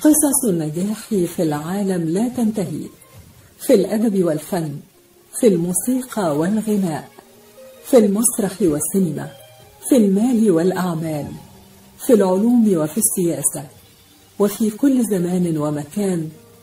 قصص النجاح في العالم لا تنتهي. في الأدب والفن في الموسيقى والغناء في المسرح والسينما في المال والأعمال في العلوم وفي السياسة وفي كل زمان ومكان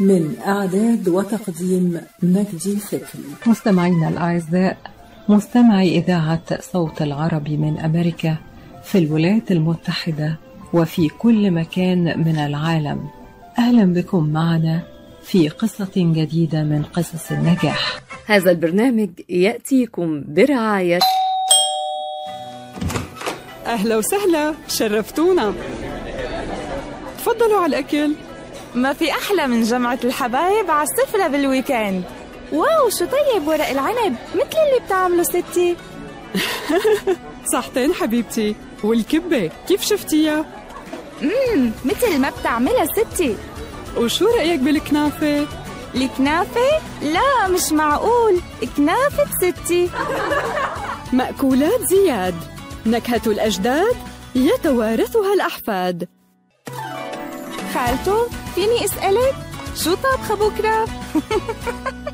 من إعداد وتقديم مجدي فكري مستمعينا الأعزاء مستمعي إذاعة صوت العرب من أمريكا في الولايات المتحدة وفي كل مكان من العالم. أهلا بكم معنا في قصة جديدة من قصص النجاح. هذا البرنامج يأتيكم برعاية. أهلا وسهلا شرفتونا. تفضلوا على الأكل. ما في أحلى من جمعة الحبايب على السفرة بال weekend. wow شو طيب ورق العنب؟ مثل اللي بتعمله ستي. صحتين حبيبتي. والكبة كيف شفتيها؟ امم مثل ما بتعملها ستي. وشو رأيك بالكنافة؟ الكنافة؟ لا مش معقول. كنافة ستي. مأكولات زياد. نكهة الأجداد يتوارثها الأحفاد. خالته فيني أسألك شو طابخة بكرة؟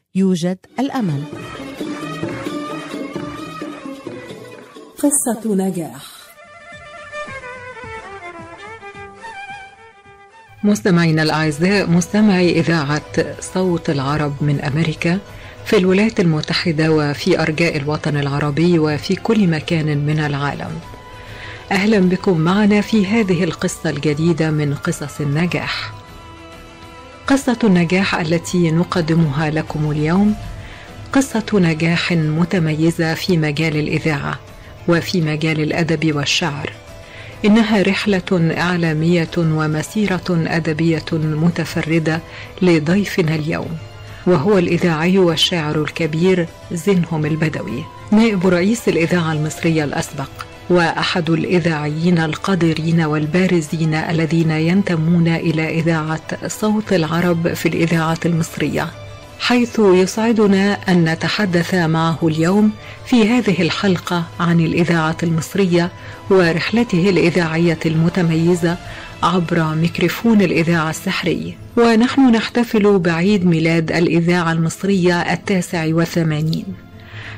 يوجد الأمل. قصة نجاح. مستمعينا الأعزاء مستمعي إذاعة صوت العرب من أمريكا في الولايات المتحدة وفي أرجاء الوطن العربي وفي كل مكان من العالم. أهلا بكم معنا في هذه القصة الجديدة من قصص النجاح. قصة النجاح التي نقدمها لكم اليوم قصة نجاح متميزة في مجال الإذاعة وفي مجال الأدب والشعر. إنها رحلة إعلامية ومسيرة أدبية متفردة لضيفنا اليوم وهو الإذاعي والشاعر الكبير زنهم البدوي نائب رئيس الإذاعة المصرية الأسبق. وأحد الإذاعيين القادرين والبارزين الذين ينتمون إلى إذاعة صوت العرب في الإذاعة المصرية حيث يسعدنا أن نتحدث معه اليوم في هذه الحلقة عن الإذاعة المصرية ورحلته الإذاعية المتميزة عبر ميكروفون الإذاعة السحري. ونحن نحتفل بعيد ميلاد الإذاعة المصرية التاسع والثمانين.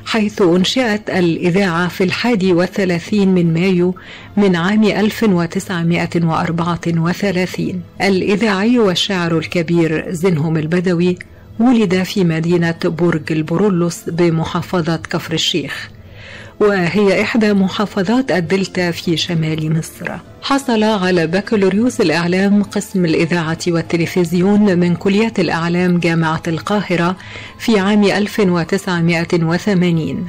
حيث أنشئت الإذاعة في الحادي والثلاثين من مايو من عام 1934 الإذاعي والشاعر الكبير زنهم البدوي ولد في مدينة برج البرولوس بمحافظة كفر الشيخ. وهي إحدى محافظات الدلتا في شمال مصر. حصل على بكالوريوس الإعلام قسم الإذاعة والتلفزيون من كلية الإعلام جامعة القاهرة في عام 1980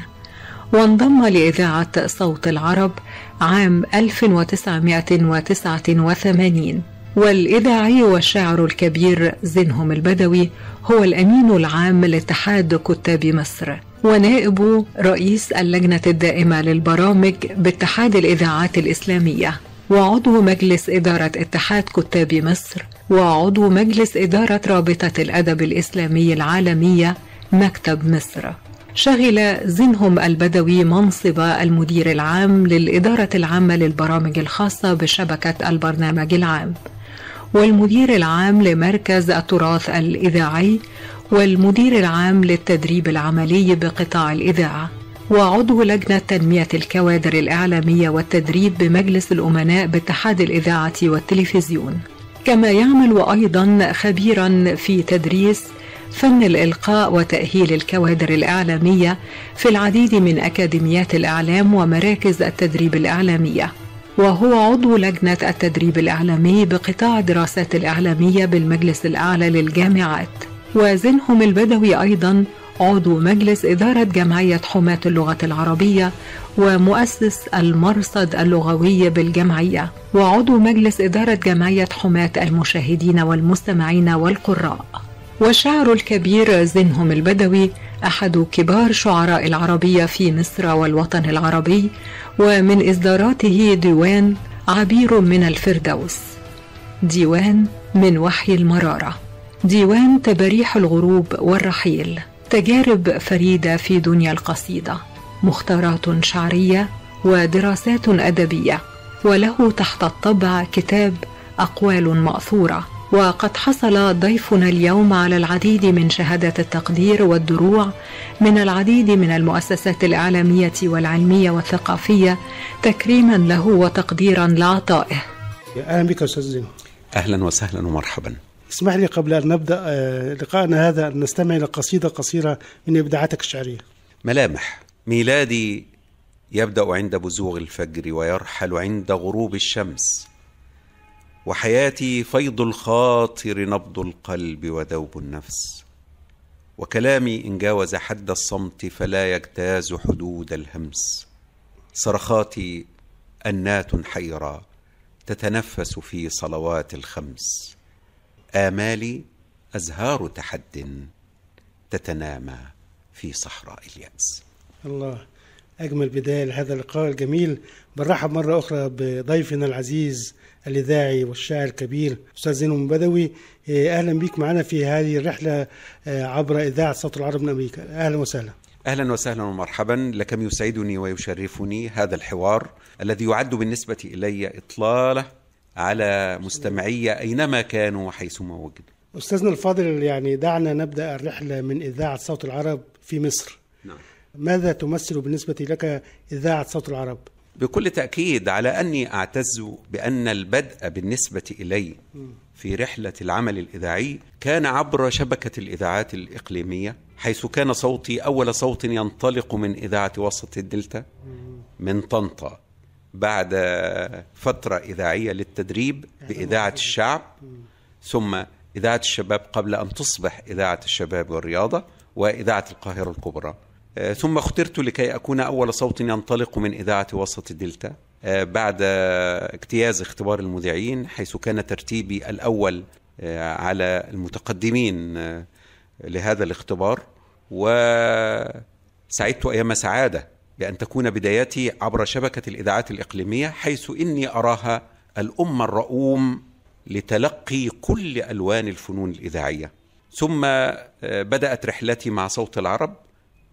وانضم لإذاعة صوت العرب عام 1989 والإذاعي والشاعر الكبير زينهم البدوي هو الأمين العام لاتحاد كتاب مصر ونائب رئيس اللجنة الدائمة للبرامج باتحاد الإذاعات الإسلامية وعضو مجلس إدارة اتحاد كتاب مصر وعضو مجلس إدارة رابطة الأدب الإسلامي العالمية مكتب مصر. شغل زينهم البدوي منصب المدير العام للإدارة العامة للبرامج الخاصة بشبكة البرنامج العام. والمدير العام لمركز التراث الإذاعي والمدير العام للتدريب العملي بقطاع الإذاعة وعضو لجنة تنمية الكوادر الإعلامية والتدريب بمجلس الأمناء باتحاد الإذاعة والتلفزيون. كما يعمل أيضا خبيرا في تدريس فن الإلقاء وتأهيل الكوادر الإعلامية في العديد من أكاديميات الإعلام ومراكز التدريب الإعلامية. وهو عضو لجنة التدريب الإعلامي بقطاع الدراسات الإعلامية بالمجلس الأعلى للجامعات. وزنهم البدوي أيضا عضو مجلس إدارة جمعية حماة اللغة العربية ومؤسس المرصد اللغوي بالجمعية. وعضو مجلس إدارة جمعية حماة المشاهدين والمستمعين والقراء. والشاعر الكبير زنهم البدوي أحد كبار شعراء العربية في مصر والوطن العربي ومن إصداراته ديوان عبير من الفردوس. ديوان من وحي المرارة. ديوان تباريح الغروب والرحيل. تجارب فريدة في دنيا القصيدة. مختارات شعرية ودراسات أدبية. وله تحت الطبع كتاب أقوال مأثورة. وقد حصل ضيفنا اليوم على العديد من شهادات التقدير والدروع من العديد من المؤسسات الإعلامية والعلمية والثقافية تكريما له وتقديرا لعطائه أهلا بك أستاذ زين. أهلا وسهلا ومرحبا. اسمح لي قبل أن نبدأ آه، لقاءنا هذا أن نستمع إلى قصيدة قصيرة من إبداعاتك الشعرية. ملامح. ميلادي يبدأ عند بزوغ الفجر ويرحل عند غروب الشمس. وحياتي فيض الخاطر نبض القلب وذوب النفس. وكلامي إن جاوز حد الصمت فلا يجتاز حدود الهمس. صرخاتي أنات حيرى تتنفس في صلوات الخمس. آمالي أزهار تحد تتنامى في صحراء اليأس. الله أجمل بداية لهذا اللقاء الجميل. بنرحب مرة أخرى بضيفنا العزيز الإذاعي والشاعر الكبير أستاذ زين بدوي آه، أهلا بيك معنا في هذه الرحلة آه، عبر إذاعة صوت العرب من أمريكا. أهلا وسهلا. أهلا وسهلا ومرحبا لكم يسعدني ويشرفني هذا الحوار الذي يعد بالنسبة إلي إطلالة على مستمعي أينما كانوا وحيثما وجدوا. أستاذنا الفاضل يعني دعنا نبدأ الرحلة من إذاعة صوت العرب في مصر. نعم. ماذا تمثل بالنسبة لك إذاعة صوت العرب؟ بكل تأكيد على أني أعتز بأن البدء بالنسبة إلي في رحلة العمل الإذاعي كان عبر شبكة الإذاعات الإقليمية حيث كان صوتي أول صوت ينطلق من إذاعة وسط الدلتا من طنطا بعد فترة إذاعية للتدريب بإذاعة الشعب ثم إذاعة الشباب قبل أن تصبح إذاعة الشباب والرياضة وإذاعة القاهرة الكبرى. ثم اخترت لكي أكون أول صوت ينطلق من إذاعة وسط الدلتا آه، بعد اجتياز اختبار المذيعين حيث كان ترتيبي الأول آه، على المتقدمين آه، لهذا الاختبار. وسعدت أيام سعادة بأن تكون بداياتي عبر شبكة الإذاعات الإقليمية حيث إني أراها الأم الرؤوم لتلقي كل ألوان الفنون الإذاعية. ثم آه، بدأت رحلتي مع صوت العرب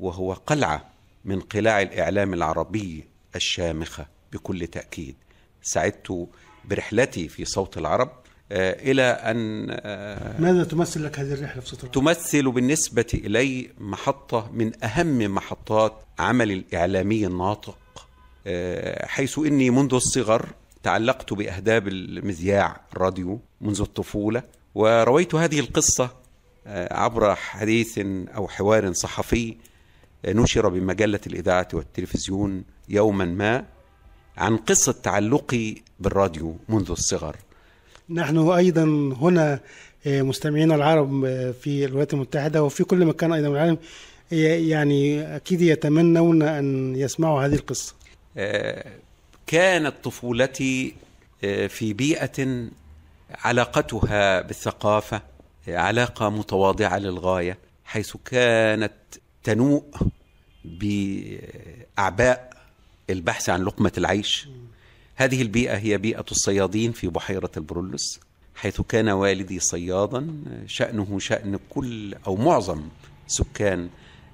وهو قلعة من قلاع الإعلام العربي الشامخة بكل تأكيد. سعدت برحلتي في صوت العرب آه، إلى أن آه، ماذا تمثل لك هذه الرحلة في صوت العرب؟ تمثل بالنسبة إلي محطة من أهم محطات عمل الإعلامي الناطق. آه، حيث إني منذ الصغر تعلقت بأهداب المذياع الراديو منذ الطفولة ورويت هذه القصة آه، عبر حديث أو حوار صحفي نشر بمجلة الإذاعة والتلفزيون يوما ما عن قصة تعلقي بالراديو منذ الصغر. نحن أيضا هنا آه، مستمعينا العرب آه، في الولايات المتحدة وفي كل مكان أيضا من العالم ي- يعني أكيد يتمنون أن يسمعوا هذه القصة. آه، كانت طفولتي آه، في بيئة علاقتها بالثقافة علاقة متواضعة للغاية حيث كانت تنوء بأعباء البحث عن لقمة العيش. هذه البيئة هي بيئة الصيادين في بحيرة البرولوس حيث كان والدي صيادا شأنه شأن كل أو معظم سكان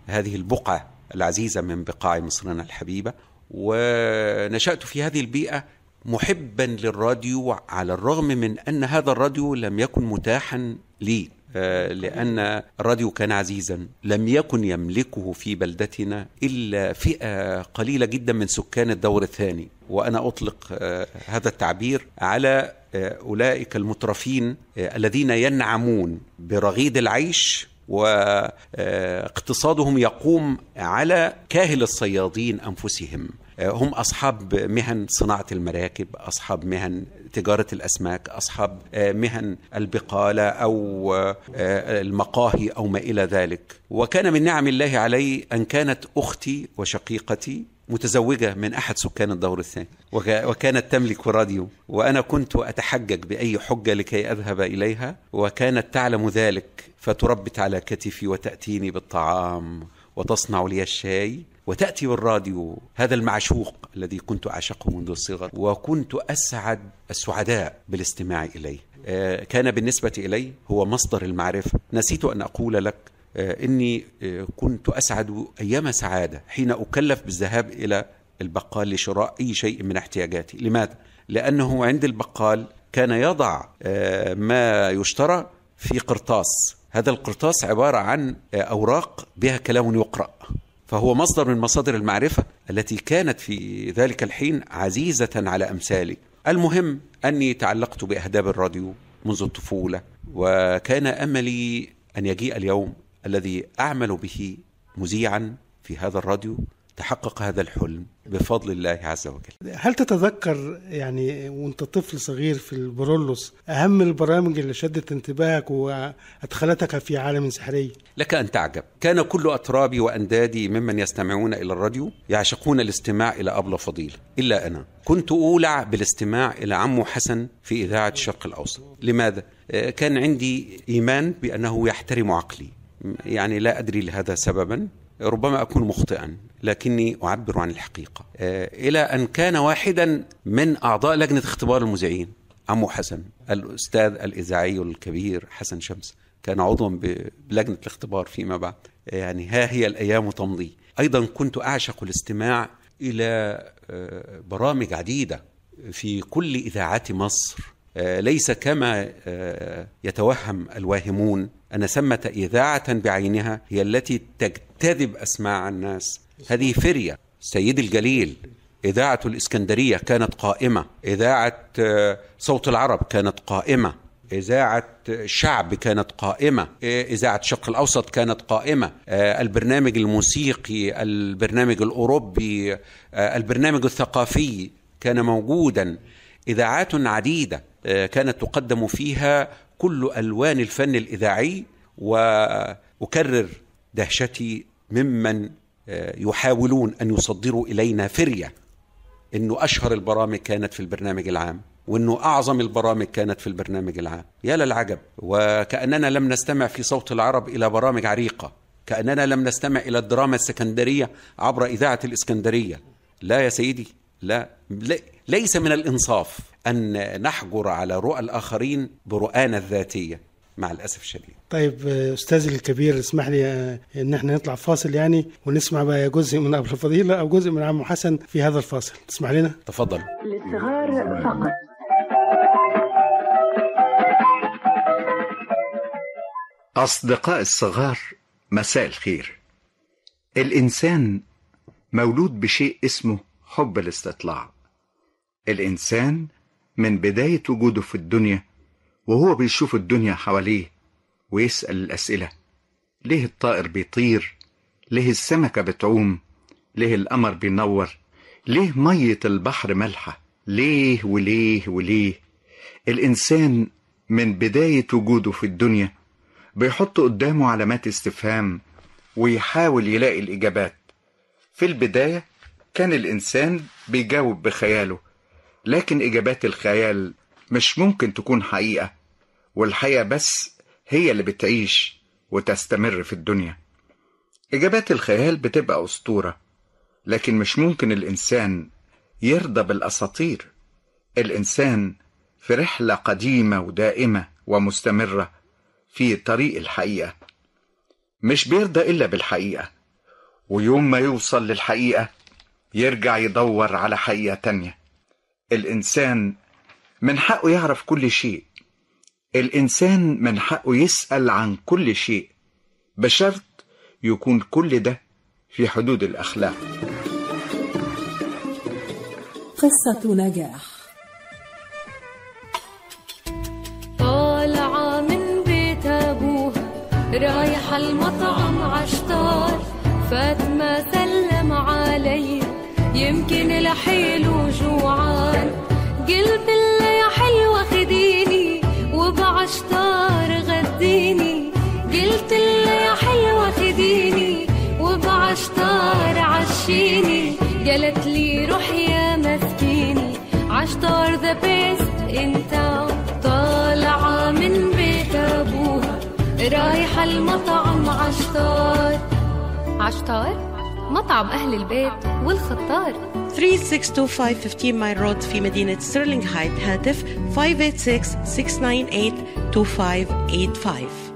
هذه البقعة العزيزة من بقاع مصرنا الحبيبة. ونشأت في هذه البيئة محبا للراديو على الرغم من أن هذا الراديو لم يكن متاحا لي. لأن الراديو كان عزيزا. لم يكن يملكه في بلدتنا إلا فئة قليلة جدا من سكان الدور الثاني. وأنا أطلق آه، هذا التعبير على آه، أولئك المترفين آه، الذين ينعمون برغيد العيش واقتصادهم يقوم على كاهل الصيادين أنفسهم. هم أصحاب مهن صناعة المراكب أصحاب مهن تجارة الأسماك أصحاب مهن البقالة أو المقاهي أو ما إلى ذلك. وكان من نعم الله علي أن كانت أختي وشقيقتي متزوجة من أحد سكان الدور الثاني. وك- وكانت تملك راديو. وأنا كنت أتحجج بأي حجة لكي أذهب إليها. وكانت تعلم ذلك. فتربت على كتفي وتأتيني بالطعام. وتصنع لي الشاي. وتأتي بالراديو. هذا المعشوق الذي كنت أعشقه منذ الصغر. وكنت أسعد السعداء بالاستماع إليه. آه، كان بالنسبة إلي هو مصدر المعرفة. نسيت أن أقول لك إني آه، كنت أسعد أيام سعادة حين أكلف بالذهاب إلى البقال لشراء أي شيء من احتياجاتي، لماذا؟ لأنه عند البقال كان يضع آه، ما يشترى في قرطاس، هذا القرطاس عبارة عن آه، أوراق بها كلام يقرأ. فهو مصدر من مصادر المعرفة التي كانت في ذلك الحين عزيزة على أمثالي. المهم أني تعلقت بأهداب الراديو منذ الطفولة وكان أملي أن يجيء اليوم الذي أعمل به مذيعا في هذا الراديو تحقق هذا الحلم بفضل الله عز وجل. هل تتذكر يعني وأنت طفل صغير في البرولوس أهم البرامج اللي شدت انتباهك وأدخلتك في عالم سحري؟ لك أن تعجب، كان كل أترابي وأندادي ممن يستمعون إلى الراديو يعشقون الاستماع إلى أبلة فضيل، إلا أنا. كنت أولع بالاستماع إلى عمو حسن في إذاعة الشرق الأوسط. لماذا؟ آه، كان عندي إيمان بأنه يحترم عقلي. يعني لا أدري لهذا سببا ربما أكون مخطئا لكني أعبر عن الحقيقة. آه، إلى أن كان واحدا من أعضاء لجنة اختبار المذيعين عمو حسن الأستاذ الإذاعي الكبير حسن شمس كان عضوا ب- بلجنة الاختبار فيما بعد. يعني ها هي الأيام تمضي. أيضا كنت أعشق الاستماع إلى آه، برامج عديدة في كل إذاعات مصر. آه، ليس كما آه، يتوهم الواهمون أن ثمة إذاعة بعينها هي التي تجتذب أسماع الناس. هذه فرية. سيد الجليل إذاعة الإسكندرية كانت قائمة. إذاعة آه، صوت العرب كانت قائمة. إذاعة الشعب كانت قائمة. إذاعة الشرق الأوسط كانت قائمة. آه، البرنامج الموسيقي البرنامج الأوروبي آه، البرنامج الثقافي كان موجودا. إذاعات عديدة كانت تقدم فيها كل ألوان الفن الإذاعي وأكرر دهشتي ممن آه، يحاولون أن يصدروا إلينا فرية إنه أشهر البرامج كانت في البرنامج العام وإنه أعظم البرامج كانت في البرنامج العام. يا للعجب وكأننا لم نستمع في صوت العرب إلى برامج عريقة كأننا لم نستمع إلى الدراما السكندرية عبر إذاعة الإسكندرية. لا يا سيدي لا ليس من الإنصاف أن نحجر على رؤى الآخرين برؤانا الذاتيه مع الأسف الشديد. طيب استاذي الكبير اسمح لي آه، إن إحنا نطلع فاصل يعني ونسمع بقى جزء من أبو الفضيلة أو جزء من عم حسن في هذا الفاصل. تسمح لنا؟ تفضل. للصغار فقط. أصدقاء الصغار مساء الخير. الإنسان مولود بشيء اسمه حب الاستطلاع. الإنسان من بداية وجوده في الدنيا وهو بيشوف الدنيا حواليه ويسأل الأسئلة. ليه الطائر بيطير؟ ليه السمكة بتعوم؟ ليه القمر بينور؟ ليه مية البحر مالحة؟ ليه وليه وليه؟ الإنسان من بداية وجوده في الدنيا بيحط قدامه علامات استفهام ويحاول يلاقي الإجابات. في البداية كان الإنسان بيجاوب بخياله لكن إجابات الخيال مش ممكن تكون حقيقة والحقيقة بس هي اللي بتعيش وتستمر في الدنيا. إجابات الخيال بتبقى أسطورة لكن مش ممكن الإنسان يرضى بالأساطير. الإنسان في رحلة قديمة ودائمة ومستمرة في طريق الحقيقة مش بيرضى إلا بالحقيقة. ويوم ما يوصل للحقيقة يرجع يدور على حقيقة تانية. الإنسان من حقه يعرف كل شيء. الإنسان من حقه يسأل عن كل شيء بشرط يكون كل ده في حدود الأخلاق. قصة نجاح. طالعة من بيت أبوها رايحة المطعم عشتار. فاطمة سلم علي يمكن لحيله جوعان. قلت له يا حلوة خديني وبعشتار غديني. قلت له يا حلوة خديني وبعشتار عشيني. قالت لي روح يا مسكيني عشتار the best انت طالعة من بيت أبوها رايحة المطعم عشتار. عشتار؟ مطعم أهل البيت والخطار. 3625 15 Mile Road في مدينة ستيرلينغ هايت هاتف 586-698-2585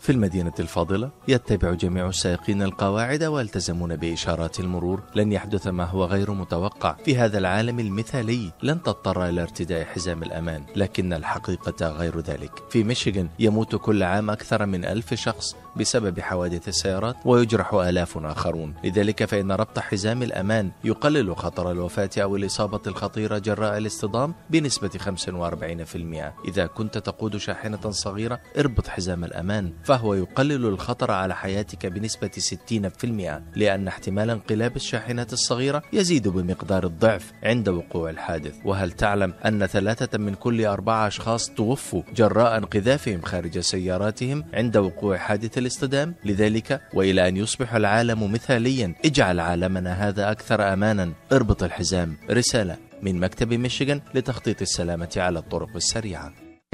في المدينة الفاضلة يتبع جميع السائقين القواعد ويلتزمون بإشارات المرور. لن يحدث ما هو غير متوقع في هذا العالم المثالي. لن تضطر إلى ارتداء حزام الأمان لكن الحقيقة غير ذلك. في ميشيغان يموت كل عام أكثر من ألف شخص. بسبب حوادث السيارات ويجرح آلاف آخرون. لذلك فإن ربط حزام الأمان يقلل خطر الوفاة أو الإصابة الخطيرة جراء الاصطدام بنسبة 45% إذا كنت تقود شاحنة صغيرة اربط حزام الأمان فهو يقلل الخطر على حياتك بنسبة 60% لأن احتمال انقلاب الشاحنة الصغيرة يزيد بمقدار الضعف عند وقوع الحادث. وهل تعلم أن ثلاثة من كل أربعة أشخاص توفوا جراء انقذافهم خارج سياراتهم عند وقوع حادث الاصطدام لذلك وإلى أن يصبح العالم مثاليا اجعل عالمنا هذا أكثر أمانا. اربط الحزام. رسالة من مكتب ميشيغان لتخطيط السلامة على الطرق السريعة.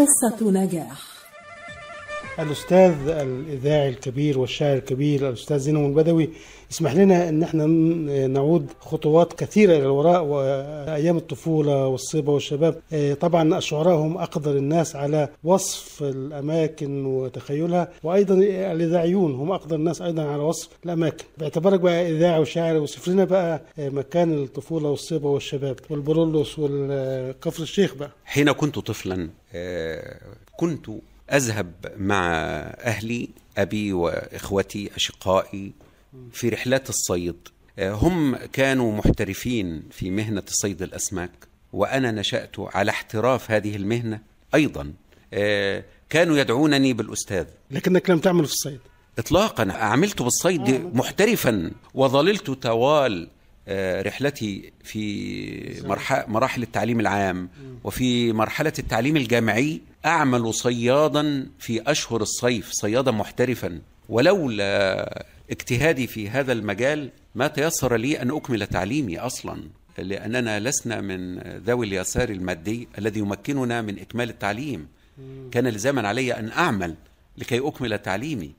قصة نجاح. الأستاذ الإذاعي الكبير والشاعر الكبير الأستاذ زينو البدوي يسمح لنا أن إحنا نعود خطوات كثيرة إلى الوراء وأيام الطفولة والصبا والشباب. آه، طبعا الشعراء هم أقدر الناس على وصف الأماكن وتخيلها وأيضا الإذاعيون هم أقدر الناس أيضا على وصف الأماكن. باعتبارك بقى إذاعي وشاعر وصف لنا بقى آه، مكان الطفولة والصبا والشباب. والبرولوس والكفر الشيخ بقى. حين كنت طفلا آه، كنت أذهب مع أهلي أبي وإخوتي أشقائي في رحلات الصيد. آه، هم كانوا محترفين في مهنة صيد الأسماك وأنا نشأت على احتراف هذه المهنة أيضا. آه، كانوا يدعونني بالأستاذ. لكنك لم تعمل في الصيد. إطلاقا عملت بالصيد محترفا وظللت طوال آه، رحلتي في مراحل التعليم العام. وفي مرحلة التعليم الجامعي أعمل صيادا في أشهر الصيف صيادا محترفا. ولولا اجتهادي في هذا المجال ما تيسر لي أن أكمل تعليمي أصلا لأننا لسنا من ذوي اليسار المادي الذي يمكننا من إكمال التعليم. كان لزاما علي أن أعمل لكي أكمل تعليمي.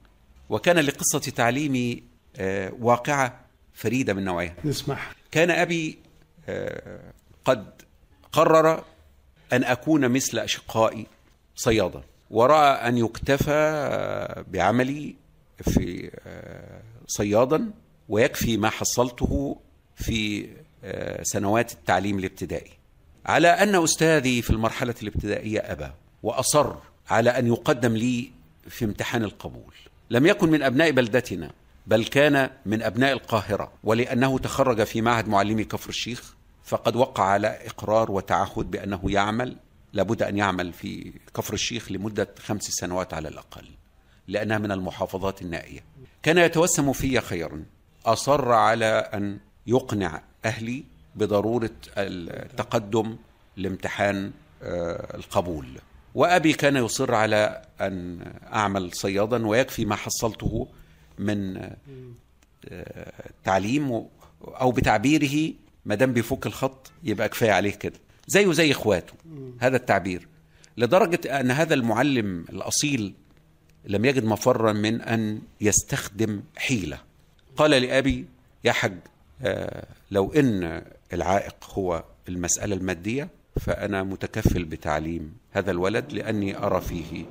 وكان لقصة تعليمي آه، واقعة فريدة من نوعها. نسمح كان أبي آه، قد قرر أن أكون مثل أشقائي صيادا ورأى أن يكتفى بعملي في آه، صيادا ويكفي ما حصلته في آه، سنوات التعليم الابتدائي. على أن أستاذي في المرحلة الابتدائية أبى وأصر على أن يقدم لي في امتحان القبول. لم يكن من أبناء بلدتنا بل كان من أبناء القاهرة ولأنه تخرج في معهد معلمي كفر الشيخ فقد وقع على إقرار وتعهد بأنه يعمل لابد أن يعمل في كفر الشيخ لمدة خمس سنوات على الأقل لأنها من المحافظات النائية. كان يتوسم في خيرا أصر على أن يقنع أهلي بضرورة التقدم لامتحان آه، القبول. وأبي كان يصر على أن أعمل صيادا ويكفي ما حصلته من آه، تعليم و- أو بتعبيره ما دام بيفك الخط يبقى كفاية عليه كده. زيه زي إخواته. هذا التعبير. لدرجة أن هذا المعلم الأصيل لم يجد مفرا من أن يستخدم حيلة. قال لأبي يا حج آه، لو إن العائق هو المسألة المادية فأنا متكفل بتعليم هذا الولد لأني أرى فيه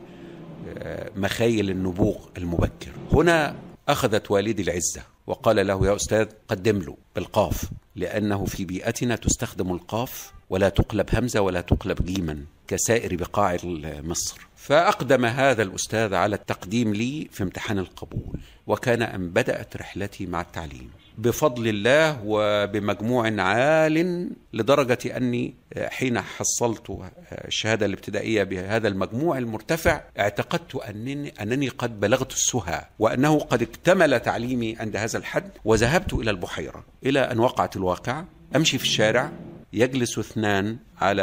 آه، مخايل النبوغ المبكر. هنا أخذت والدي العزة وقال له يا أستاذ قدم له بالقاف لأنه في بيئتنا تستخدم القاف ولا تقلب همزة ولا تقلب جيما كسائر بقاع مصر. فأقدم هذا الأستاذ على التقديم لي في امتحان القبول وكان أن بدأت رحلتي مع التعليم. بفضل الله وبمجموع عال لدرجة أني حين حصلت الشهادة الابتدائية بهذا المجموع المرتفع اعتقدت أنني, أنني قد بلغت السهى وأنه قد اكتمل تعليمي عند هذا الحد وذهبت إلى البحيرة إلى أن وقعت الواقعة أمشي في الشارع يجلس اثنان على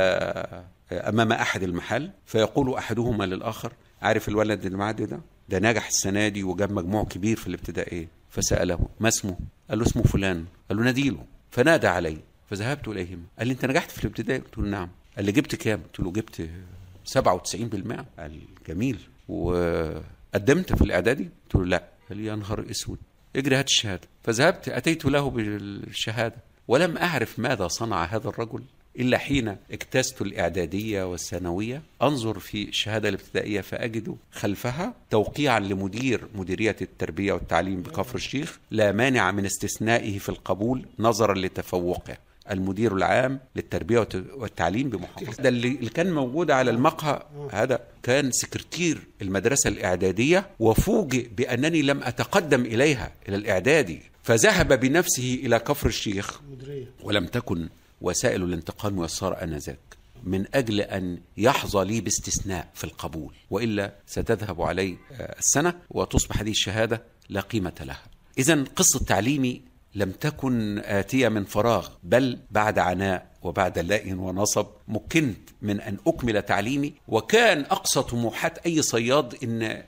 أمام أحد المحل فيقول أحدهما للآخر عارف الولد اللي ده؟ ده نجح السنة دي وجاب مجموع كبير في الابتدائية. فسأله ما اسمه؟ قال له اسمه فلان. قال له ناديله. فنادى علي. فذهبت إليهما قال لي أنت نجحت في الابتدائي قلت له نعم. قال لي جبت كام؟ قلت له جبت 97% قال جميل. وقدمت في الإعدادي؟ قلت له لا. قال لي يا نهار أسود. اجري هات الشهادة. فذهبت أتيت له بالشهادة. ولم أعرف ماذا صنع هذا الرجل. إلا حين اجتزت الإعدادية والثانوية أنظر في الشهادة الابتدائية فأجد خلفها توقيعا لمدير مديرية التربية والتعليم بكفر الشيخ لا مانع من استثنائه في القبول نظرا لتفوقه المدير العام للتربية والت- والتعليم بمحافظة. ده اللي اللي كان موجود على المقهى هذا كان سكرتير المدرسة الإعدادية وفوجئ بأنني لم أتقدم إليها إلى الإعدادي فذهب بنفسه إلى كفر الشيخ ولم تكن وسائل الانتقال ميسرة آنذاك. من أجل أن يحظى لي باستثناء في القبول وإلا ستذهب علي آه، السنة وتصبح هذه الشهادة لا قيمة لها. إذا قصة تعليمي لم تكن آتية من فراغ بل بعد عناء وبعد لاء ونصب مكنت من أن أكمل تعليمي. وكان أقصى طموحات أي صياد إن آه،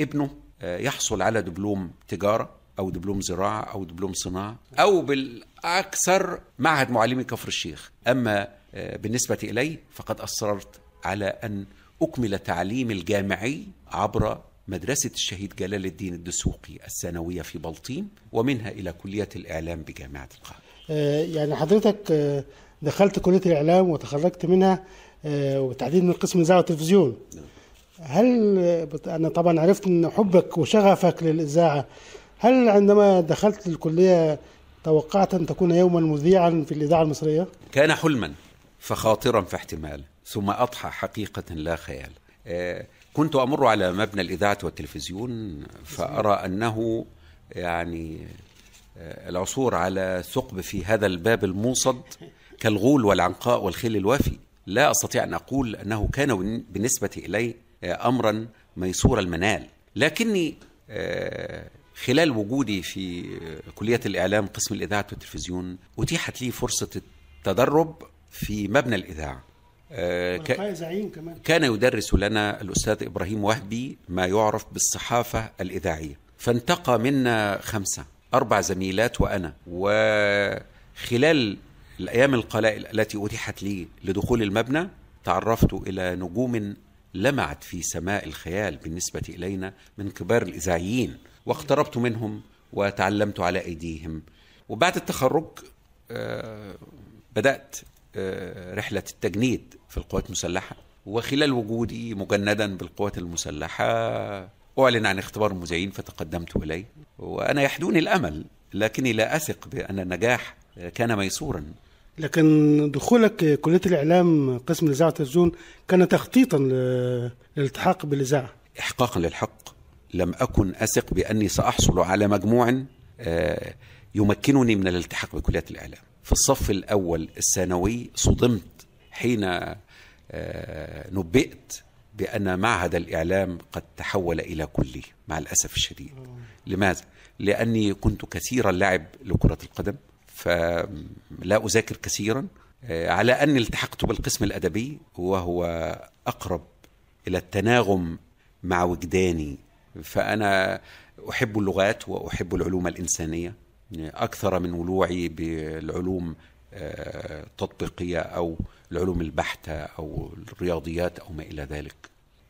ابنه آه، يحصل على دبلوم تجارة. أو دبلوم زراعة أو دبلوم صناعة أو بالأكثر معهد معلمي كفر الشيخ. أما آه، بالنسبة إلي فقد أصررت على أن أكمل تعليمي الجامعي عبر مدرسة الشهيد جلال الدين الدسوقي الثانوية في بلطيم ومنها إلى كلية الإعلام بجامعة القاهرة. آه، يعني حضرتك آه، دخلت كلية الإعلام وتخرجت منها وبالتحديد من قسم الإذاعة والتلفزيون هل آه، بت- أنا طبعا عرفت أن حبك وشغفك للإذاعة هل عندما دخلت الكلية توقعت أن تكون يوما مذيعا في الإذاعة المصرية؟ كان حلما فخاطرا في احتمال ثم أضحى حقيقة لا خيال. آه، كنت أمر على مبنى الإذاعة والتلفزيون فأرى أنه يعني آه، العثور على ثقب في هذا الباب الموصد كالغول والعنقاء والخيل الوافي. لا أستطيع أن أقول أنه كان بالنسبة إلي آه، أمرا ميسور المنال. لكني خلال وجودي في كلية الإعلام قسم الإذاعة والتلفزيون أتيحت لي فرصة التدرب في مبنى الإذاعة. آه، ك- زعيم كمان. كان يدرس لنا الأستاذ إبراهيم وهبي ما يعرف بالصحافة الإذاعية. فانتقى منا خمسة أربع زميلات وأنا. وخلال الأيام القلائل التي أتيحت لي لدخول المبنى تعرفت إلى نجوم لمعت في سماء الخيال بالنسبة إلينا من كبار الإذاعيين. واقتربت منهم وتعلمت على أيديهم. وبعد التخرج آه، بدأت آه، رحلة التجنيد في القوات المسلحة. وخلال وجودي مجندا بالقوات المسلحة أعلن عن اختبار المذيعين فتقدمت إليه. وأنا يحدوني الأمل لكني لا أثق بأن النجاح كان ميسورا. لكن دخولك كلية الإعلام قسم الإذاعة والتلفزيون كان تخطيطا للالتحاق بالإذاعة. إحقاقا للحق. لم أكن أثق بأني سأحصل على مجموع آه، يمكنني من الالتحاق بكلية الإعلام في الصف الأول الثانوي صدمت حين آه، نبئت بأن معهد الإعلام قد تحول إلى كلية مع الأسف الشديد لماذا؟ لأني كنت كثير اللعب لكرة القدم فلا أذاكر كثيرا آه، على أني التحقت بالقسم الأدبي وهو أقرب إلى التناغم مع وجداني فأنا أحب اللغات وأحب العلوم الإنسانية. أكثر من ولوعي بالعلوم آه، التطبيقية أو العلوم البحتة أو الرياضيات أو ما إلى ذلك.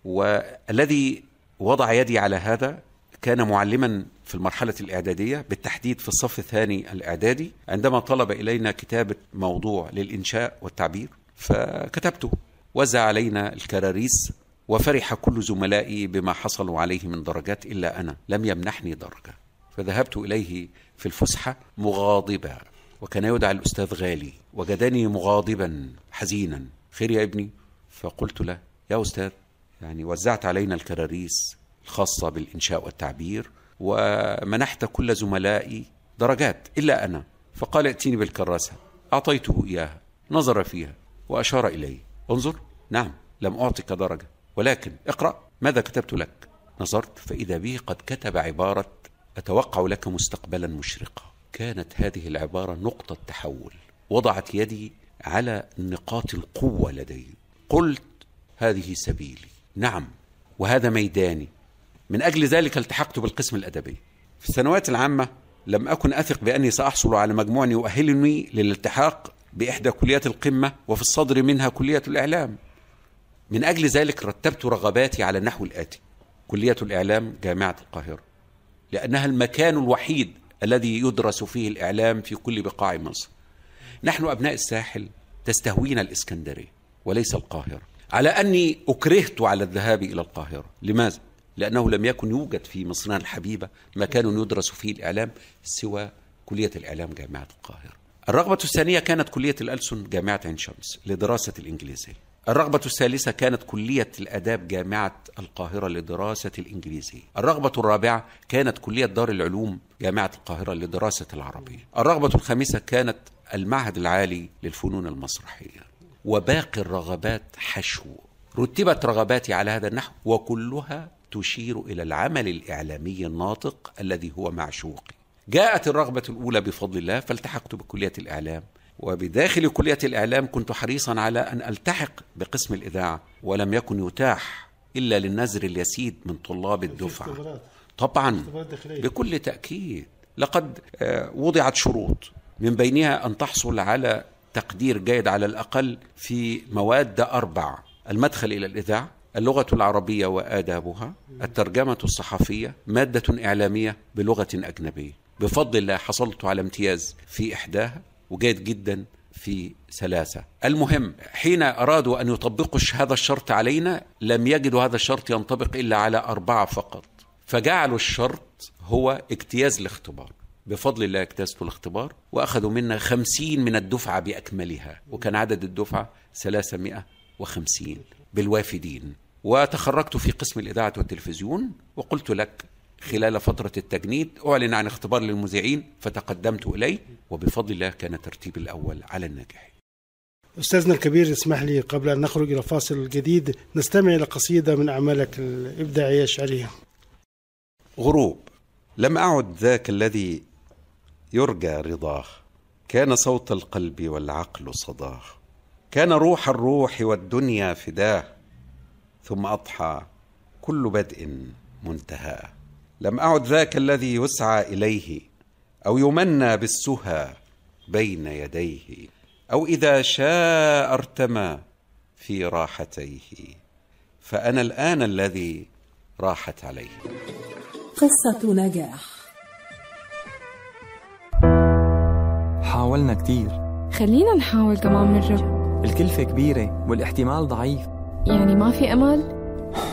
والذي وضع يدي على هذا كان معلما في المرحلة الإعدادية بالتحديد في الصف الثاني الإعدادي عندما طلب إلينا كتابة موضوع للإنشاء والتعبير فكتبته. وزع علينا الكراريس وفرح كل زملائي بما حصلوا عليه من درجات إلا أنا لم يمنحني درجة. فذهبت إليه في الفسحة مغاضبا وكان يدعى الأستاذ غالي وجدني مغاضبا حزينا. خير يا ابني؟ فقلت له يا أستاذ يعني وزعت علينا الكراريس الخاصة بالإنشاء والتعبير ومنحت كل زملائي درجات إلا أنا. فقال ائتيني بالكراسة. أعطيته إياها نظر فيها وأشار إلي انظر نعم لم أعطك درجة. ولكن اقرأ ماذا كتبت لك. نظرت فإذا به قد كتب عبارة أتوقع لك مستقبلا مشرقا. كانت هذه العبارة نقطة تحول. وضعت يدي على نقاط القوة لدي. قلت هذه سبيلي. نعم وهذا ميداني. من أجل ذلك التحقت بالقسم الأدبي. في السنوات العامة لم أكن أثق بأني سأحصل على مجموع يؤهلني للالتحاق بإحدى كليات القمة وفي الصدر منها كلية الإعلام. من أجل ذلك رتبت رغباتي على النحو الآتي كلية الإعلام جامعة القاهرة لأنها المكان الوحيد الذي يدرس فيه الإعلام في كل بقاع مصر. نحن أبناء الساحل تستهوينا الإسكندرية وليس القاهرة. على أني أكرهت على الذهاب إلى القاهرة. لماذا؟ لأنه لم يكن يوجد في مصرنا الحبيبة مكان يدرس فيه الإعلام سوى كلية الإعلام جامعة القاهرة. الرغبة الثانية كانت كلية الألسن جامعة عين شمس لدراسة الإنجليزية. الرغبة الثالثة كانت كلية الآداب جامعة القاهرة لدراسة الإنجليزية الرغبة الرابعة كانت كلية دار العلوم جامعة القاهرة لدراسة العربية. الرغبة الخامسة كانت المعهد العالي للفنون المسرحية. وباقي الرغبات حشو. رتبت رغباتي على هذا النحو وكلها تشير إلى العمل الإعلامي الناطق الذي هو معشوقي. جاءت الرغبة الأولى بفضل الله فالتحقت بكلية الإعلام. وبداخل كلية الإعلام كنت حريصا على أن ألتحق بقسم الإذاعة ولم يكن يتاح إلا للنزر اليسيد من طلاب الدفعة. طبعا بكل تأكيد. لقد آه، وضعت شروط من بينها أن تحصل على تقدير جيد على الأقل في مواد أربع المدخل إلى الإذاعة اللغة العربية وآدابها الترجمة الصحفية مادة إعلامية بلغة أجنبية. بفضل الله حصلت على امتياز في إحداها. وجيد جدا في ثلاثة المهم حين أرادوا أن يطبقوا هذا الشرط علينا لم يجدوا هذا الشرط ينطبق إلا على أربعة فقط. فجعلوا الشرط هو اجتياز الاختبار. بفضل الله اجتزت الاختبار وأخذوا منا خمسين من الدفعة بأكملها. وكان عدد الدفعة ثلاثمائة وخمسين بالوافدين. وتخرجت في قسم الإذاعة والتلفزيون وقلت لك خلال فترة التجنيد أعلن عن اختبار للمذيعين فتقدمت إليه وبفضل الله كان ترتيبي الأول على الناجحين أستاذنا الكبير اسمح لي قبل أن نخرج إلى فاصل جديد نستمع إلى قصيدة من أعمالك الإبداعية الشعرية غروب. لم أعد ذاك الذي يرجى رضاه. كان صوت القلب والعقل صداه. كان روح الروح والدنيا فداه. ثم أضحى كل بدء منتهى لم أعد ذاك الذي يسعى إليه أو يمنى بالسهى بين يديه أو إذا شاء ارتمى في راحتيه فأنا الآن الذي راحت عليه. قصة نجاح. حاولنا كتير. خلينا نحاول كمان مرة الكلفة كبيرة والاحتمال ضعيف. يعني ما في أمل؟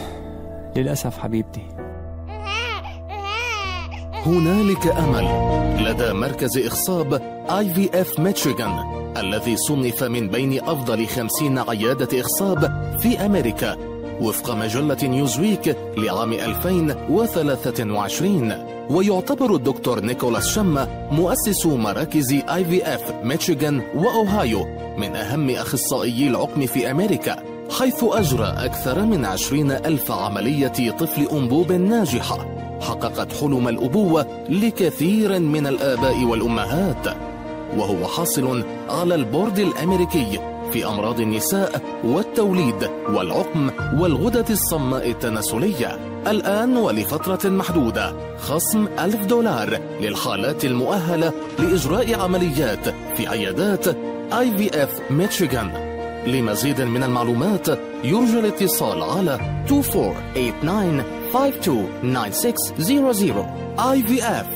للأسف حبيبتي. هنالك أمل لدى مركز إخصاب IVF ميشيغان الذي صنف من بين أفضل خمسين عيادة إخصاب في أمريكا وفق مجلة نيوزويك لعام 2023 ويعتبر الدكتور نيكولاس شما مؤسس مراكز IVF ميشيغان وأوهايو من أهم أخصائيي العقم في أمريكا حيث أجرى أكثر من عشرين ألف عملية طفل أنبوب ناجحة. حققت حلم الأبوة لكثير من الآباء والأمهات وهو حاصل على البورد الأمريكي في أمراض النساء والتوليد والعقم والغدد الصماء التناسلية. الآن ولفترة محدودة خصم ألف دولار للحالات المؤهلة لإجراء عمليات في عيادات IVF ميشيغان لمزيد من المعلومات يرجى الاتصال على 2489 IVF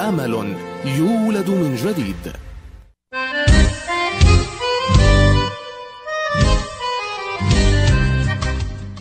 أمل يولد من جديد.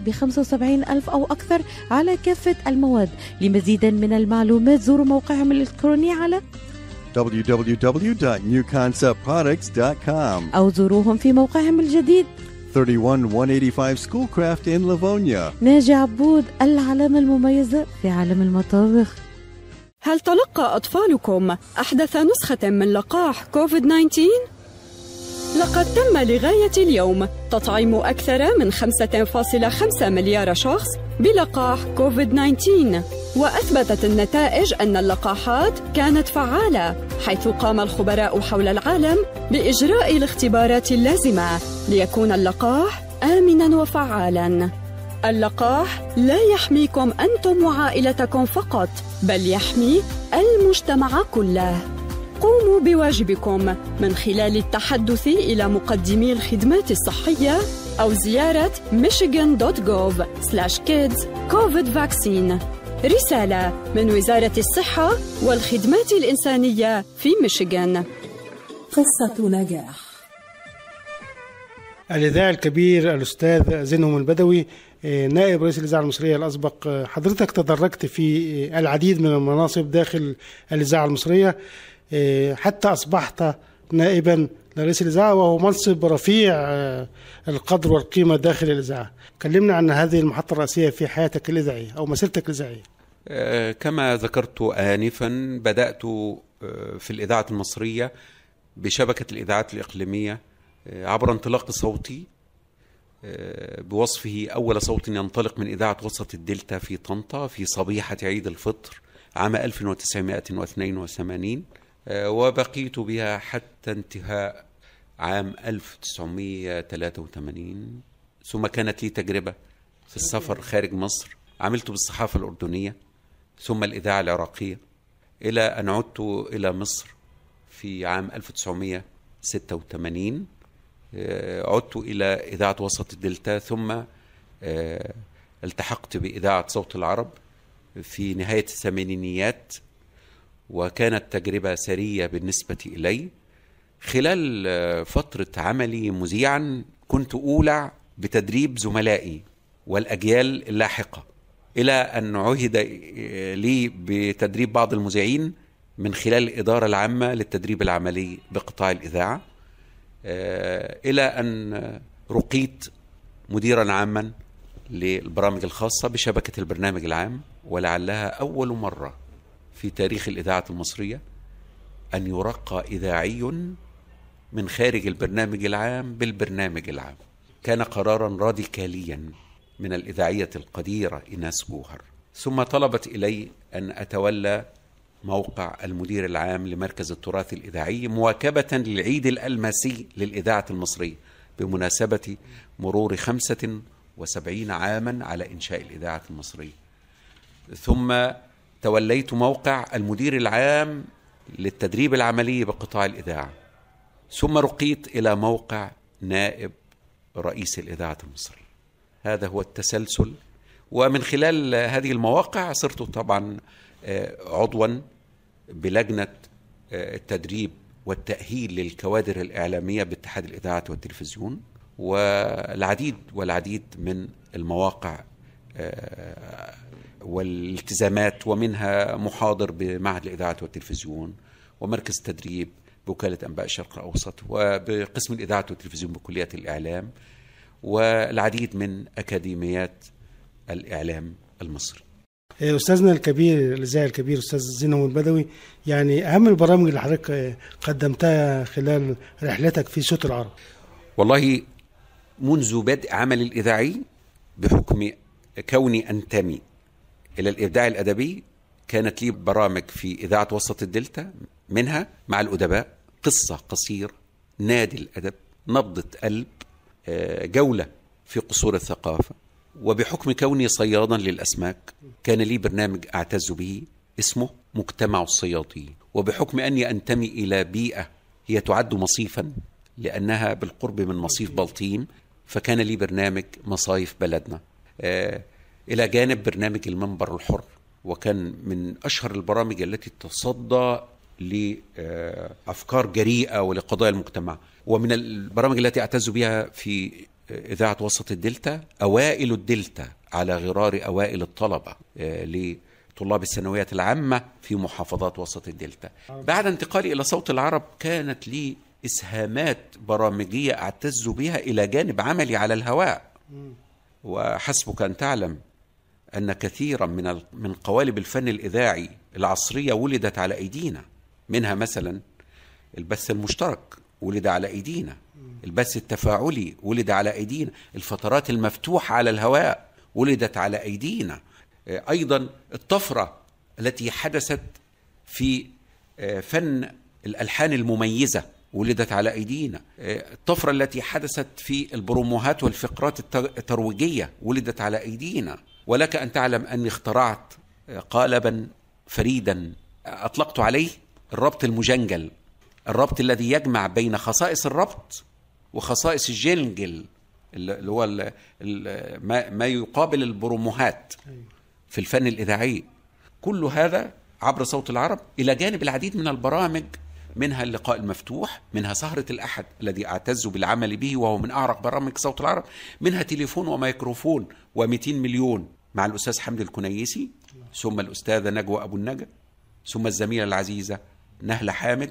ب 75 ألف أو أكثر على كافة المواد. لمزيد من المعلومات زوروا موقعهم الإلكتروني على www.newconceptproducts.com أو زوروهم في موقعهم الجديد. 31185 Schoolcraft in Livonia. ناجي عبود العلامة المميزة في عالم المطابخ. هل تلقى أطفالكم أحدث نسخة من لقاح كوفيد 19؟ لقد تم لغاية اليوم تطعيم أكثر من 5.5 مليار شخص بلقاح كوفيد 19 وأثبتت النتائج أن اللقاحات كانت فعالة حيث قام الخبراء حول العالم بإجراء الاختبارات اللازمة ليكون اللقاح آمنا وفعالا. اللقاح لا يحميكم أنتم وعائلتكم فقط بل يحمي المجتمع كله. قوموا بواجبكم من خلال التحدث إلى مقدمي الخدمات الصحية أو زيارة michigan.gov/kids COVID vaccine. رسالة من وزارة الصحة والخدمات الإنسانية في ميشيغان. قصة نجاح. الإذاعي الكبير الأستاذ زينهم البدوي آه، نائب رئيس الإذاعة المصرية الأسبق. آه، حضرتك تدرجت في آه، العديد من المناصب داخل الإذاعة المصرية. حتى أصبحت نائبا لرئيس الإذاعة وهو منصب رفيع آه، القدر والقيمة داخل الإذاعة. كلمنا عن هذه المحطة الرئيسية في حياتك الإذاعية أو مسيرتك الإذاعية. آه، كما ذكرت آنفا بدأت آه، في الإذاعة المصرية بشبكة الإذاعات الإقليمية عبر انطلاق صوتي بوصفه أول صوت ينطلق من إذاعة وسط الدلتا في طنطا في صبيحة عيد الفطر عام 1982 آه، وبقيت بها حتى انتهاء عام 1983 ثم كانت لي تجربة في السفر خارج مصر. عملت بالصحافة الأردنية ثم الإذاعة العراقية إلى أن عدت إلى مصر في عام 1986 آه، عدت إلى إذاعة وسط الدلتا ثم آه، التحقت بإذاعة صوت العرب في نهاية الثمانينيات. وكانت تجربة سرية بالنسبة إلي. خلال فترة عملي مذيعا كنت أولع بتدريب زملائي والأجيال اللاحقة إلى أن عهد لي بتدريب بعض المذيعين من خلال الإدارة العامة للتدريب العملي بقطاع الإذاعة. آه، إلى أن رقيت مديرا عاما للبرامج الخاصة بشبكة البرنامج العام ولعلها أول مرة في تاريخ الإذاعة المصرية أن يرقى إذاعي من خارج البرنامج العام بالبرنامج العام. كان قرارا راديكاليا من الإذاعية القديرة إيناس جوهر. ثم طلبت إلي أن أتولى موقع المدير العام لمركز التراث الإذاعي مواكبة للعيد الألماسي للإذاعة المصرية بمناسبة مرور خمسة وسبعين عاما على إنشاء الإذاعة المصرية. ثم توليت موقع المدير العام للتدريب العملي بقطاع الإذاعة. ثم رقيت إلى موقع نائب رئيس الإذاعة المصرية هذا هو التسلسل. ومن خلال هذه المواقع صرت طبعا آه، عضوا بلجنة آه، التدريب والتأهيل للكوادر الإعلامية باتحاد الإذاعة والتلفزيون. والعديد والعديد من المواقع آه، والالتزامات ومنها محاضر بمعهد الإذاعة والتلفزيون ومركز تدريب بوكالة أنباء الشرق الأوسط وبقسم الإذاعة والتلفزيون بكلية الإعلام والعديد من أكاديميات الإعلام المصري. أستاذنا الكبير الإذاعي الكبير أستاذ زينو البدوي يعني أهم البرامج اللي حضرتك قدمتها خلال رحلتك في صوت العرب؟ والله منذ بدء عملي الإذاعي بحكم كوني أنتمي إلى الإبداع الأدبي كانت لي برامج في إذاعة وسط الدلتا منها مع الأدباء قصة قصير نادي الأدب نبضة قلب آه، جولة في قصور الثقافة. وبحكم كوني صيادا للأسماك كان لي برنامج أعتز به اسمه مجتمع الصيادين وبحكم أني أنتمي إلى بيئة هي تعد مصيفا لأنها بالقرب من مصيف بلطيم فكان لي برنامج مصايف بلدنا. آه إلى جانب برنامج المنبر الحر وكان من أشهر البرامج التي تصدى لأفكار جريئة ولقضايا المجتمع. ومن البرامج التي أعتز بها في إذاعة وسط الدلتا أوائل الدلتا على غرار أوائل الطلبة آه، لطلاب الثانوية العامة في محافظات وسط الدلتا. بعد انتقالي إلى صوت العرب كانت لي إسهامات برامجية أعتز بها إلى جانب عملي على الهواء. وحسبك أن تعلم أن كثيرا من من قوالب الفن الإذاعي العصرية ولدت على أيدينا منها مثلا البث المشترك ولد على أيدينا البث التفاعلي ولد على أيدينا الفترات المفتوحة على الهواء ولدت على أيدينا. آه، أيضا الطفرة التي حدثت في آه، فن الألحان المميزة ولدت على أيدينا. آه، الطفرة التي حدثت في البروموهات والفقرات الت- الترويجية ولدت على أيدينا. ولك أن تعلم أني اخترعت آه، قالبا فريدا أطلقت عليه الربط المجنجل الربط الذي يجمع بين خصائص الربط وخصائص ال jingle اللي هو ما, ما يقابل البروموهات في الفن الإذاعي. كل هذا عبر صوت العرب إلى جانب العديد من البرامج منها اللقاء المفتوح منها سهرة الأحد الذي أعتز بالعمل به وهو من أعرق برامج صوت العرب منها تليفون وميكروفون و200 مليون مع الأستاذ حمدي الكنيسي ثم الأستاذة نجوى أبو النجا ثم الزميلة العزيزة نهلة حامد.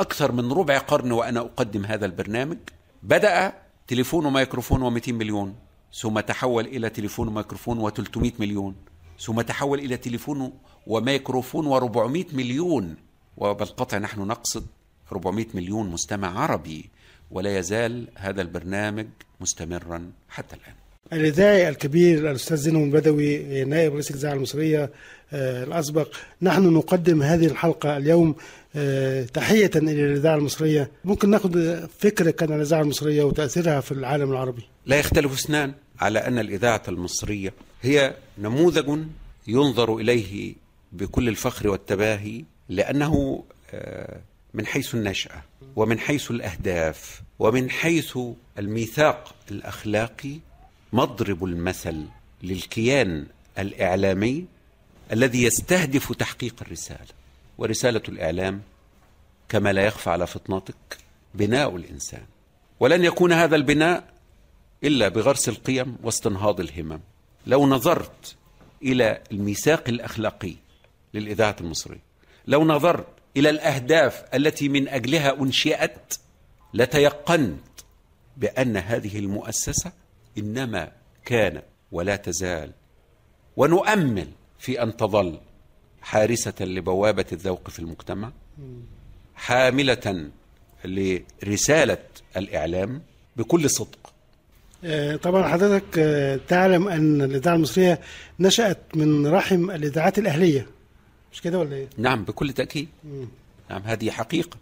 أكثر من ربع قرن وأنا أقدم هذا البرنامج. بدأ تليفون وميكروفون و200 مليون ثم تحول إلى تليفون وميكروفون و300 مليون ثم تحول إلى تليفون وميكروفون و400 مليون. وبالقطع نحن نقصد 400 مليون مستمع عربي ولا يزال هذا البرنامج مستمرا حتى الآن. الإذاعي الكبير الأستاذ زينو البدوي نائب رئيس الإذاعة المصرية آه، الأسبق. نحن نقدم هذه الحلقة اليوم آه، تحية إلى الإذاعة المصرية. ممكن نأخذ فكرة عن الإذاعة المصرية وتأثيرها في العالم العربي؟ لا يختلف اثنان على أن الإذاعة المصرية هي نموذج ينظر إليه بكل الفخر والتباهي لأنه آه، من حيث النشأة ومن حيث الأهداف ومن حيث الميثاق الأخلاقي مضرب المثل للكيان الإعلامي الذي يستهدف تحقيق الرسالة ورسالة الإعلام كما لا يخفى على فطنتك بناء الإنسان. ولن يكون هذا البناء إلا بغرس القيم واستنهاض الهمم. لو نظرت إلى الميثاق الأخلاقي للإذاعة المصرية لو نظرت إلى الأهداف التي من أجلها أنشئت لتيقنت بأن هذه المؤسسة إنما كان ولا تزال. ونؤمل في أن تظل حارسة لبوابة الذوق في المجتمع حاملة لرسالة الإعلام بكل صدق. آه، طبعا حضرتك آه، تعلم أن الإذاعة المصرية نشأت من رحم الإذاعات الأهلية. مش كده ولا إيه؟ نعم بكل تأكيد. مم. نعم هذه حقيقة.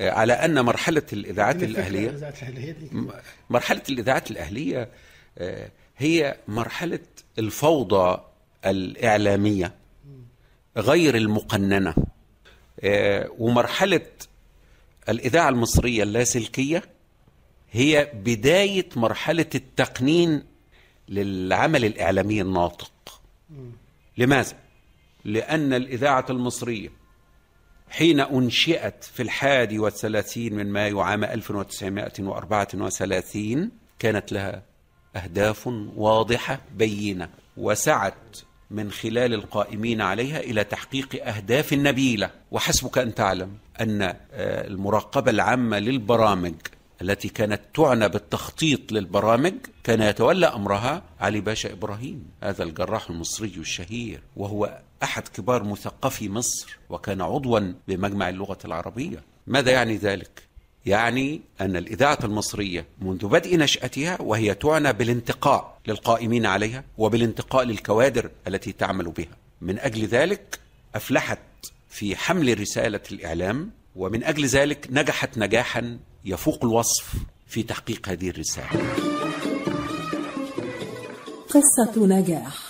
على أن مرحلة الإذاعات دي الفكرة، الأهلية الإذاعات الأهلية دي. م- مرحلة الإذاعات الأهلية آه، هي مرحلة الفوضى الإعلامية غير المقننة آه، ومرحلة الإذاعة المصرية اللاسلكية هي بداية مرحلة التقنين للعمل الإعلامي الناطق. لماذا؟ لأن الإذاعة المصرية حين أنشئت في الحادي والثلاثين من مايو عام 1934 كانت لها أهداف واضحة بينة وسعت من خلال القائمين عليها إلى تحقيق أهداف نبيلة. وحسبك أن تعلم أن آه، المراقبة العامة للبرامج التي كانت تعنى بالتخطيط للبرامج كان يتولى أمرها علي باشا إبراهيم هذا الجراح المصري الشهير وهو أحد كبار مثقفي مصر وكان عضوا بمجمع اللغة العربية. ماذا يعني ذلك؟ يعني أن الإذاعة المصرية منذ بدء نشأتها وهي تعنى بالانتقاء للقائمين عليها وبالانتقاء للكوادر التي تعمل بها. من أجل ذلك أفلحت في حمل رسالة الإعلام ومن أجل ذلك نجحت نجاحا يفوق الوصف في تحقيق هذه الرسالة. قصة نجاح.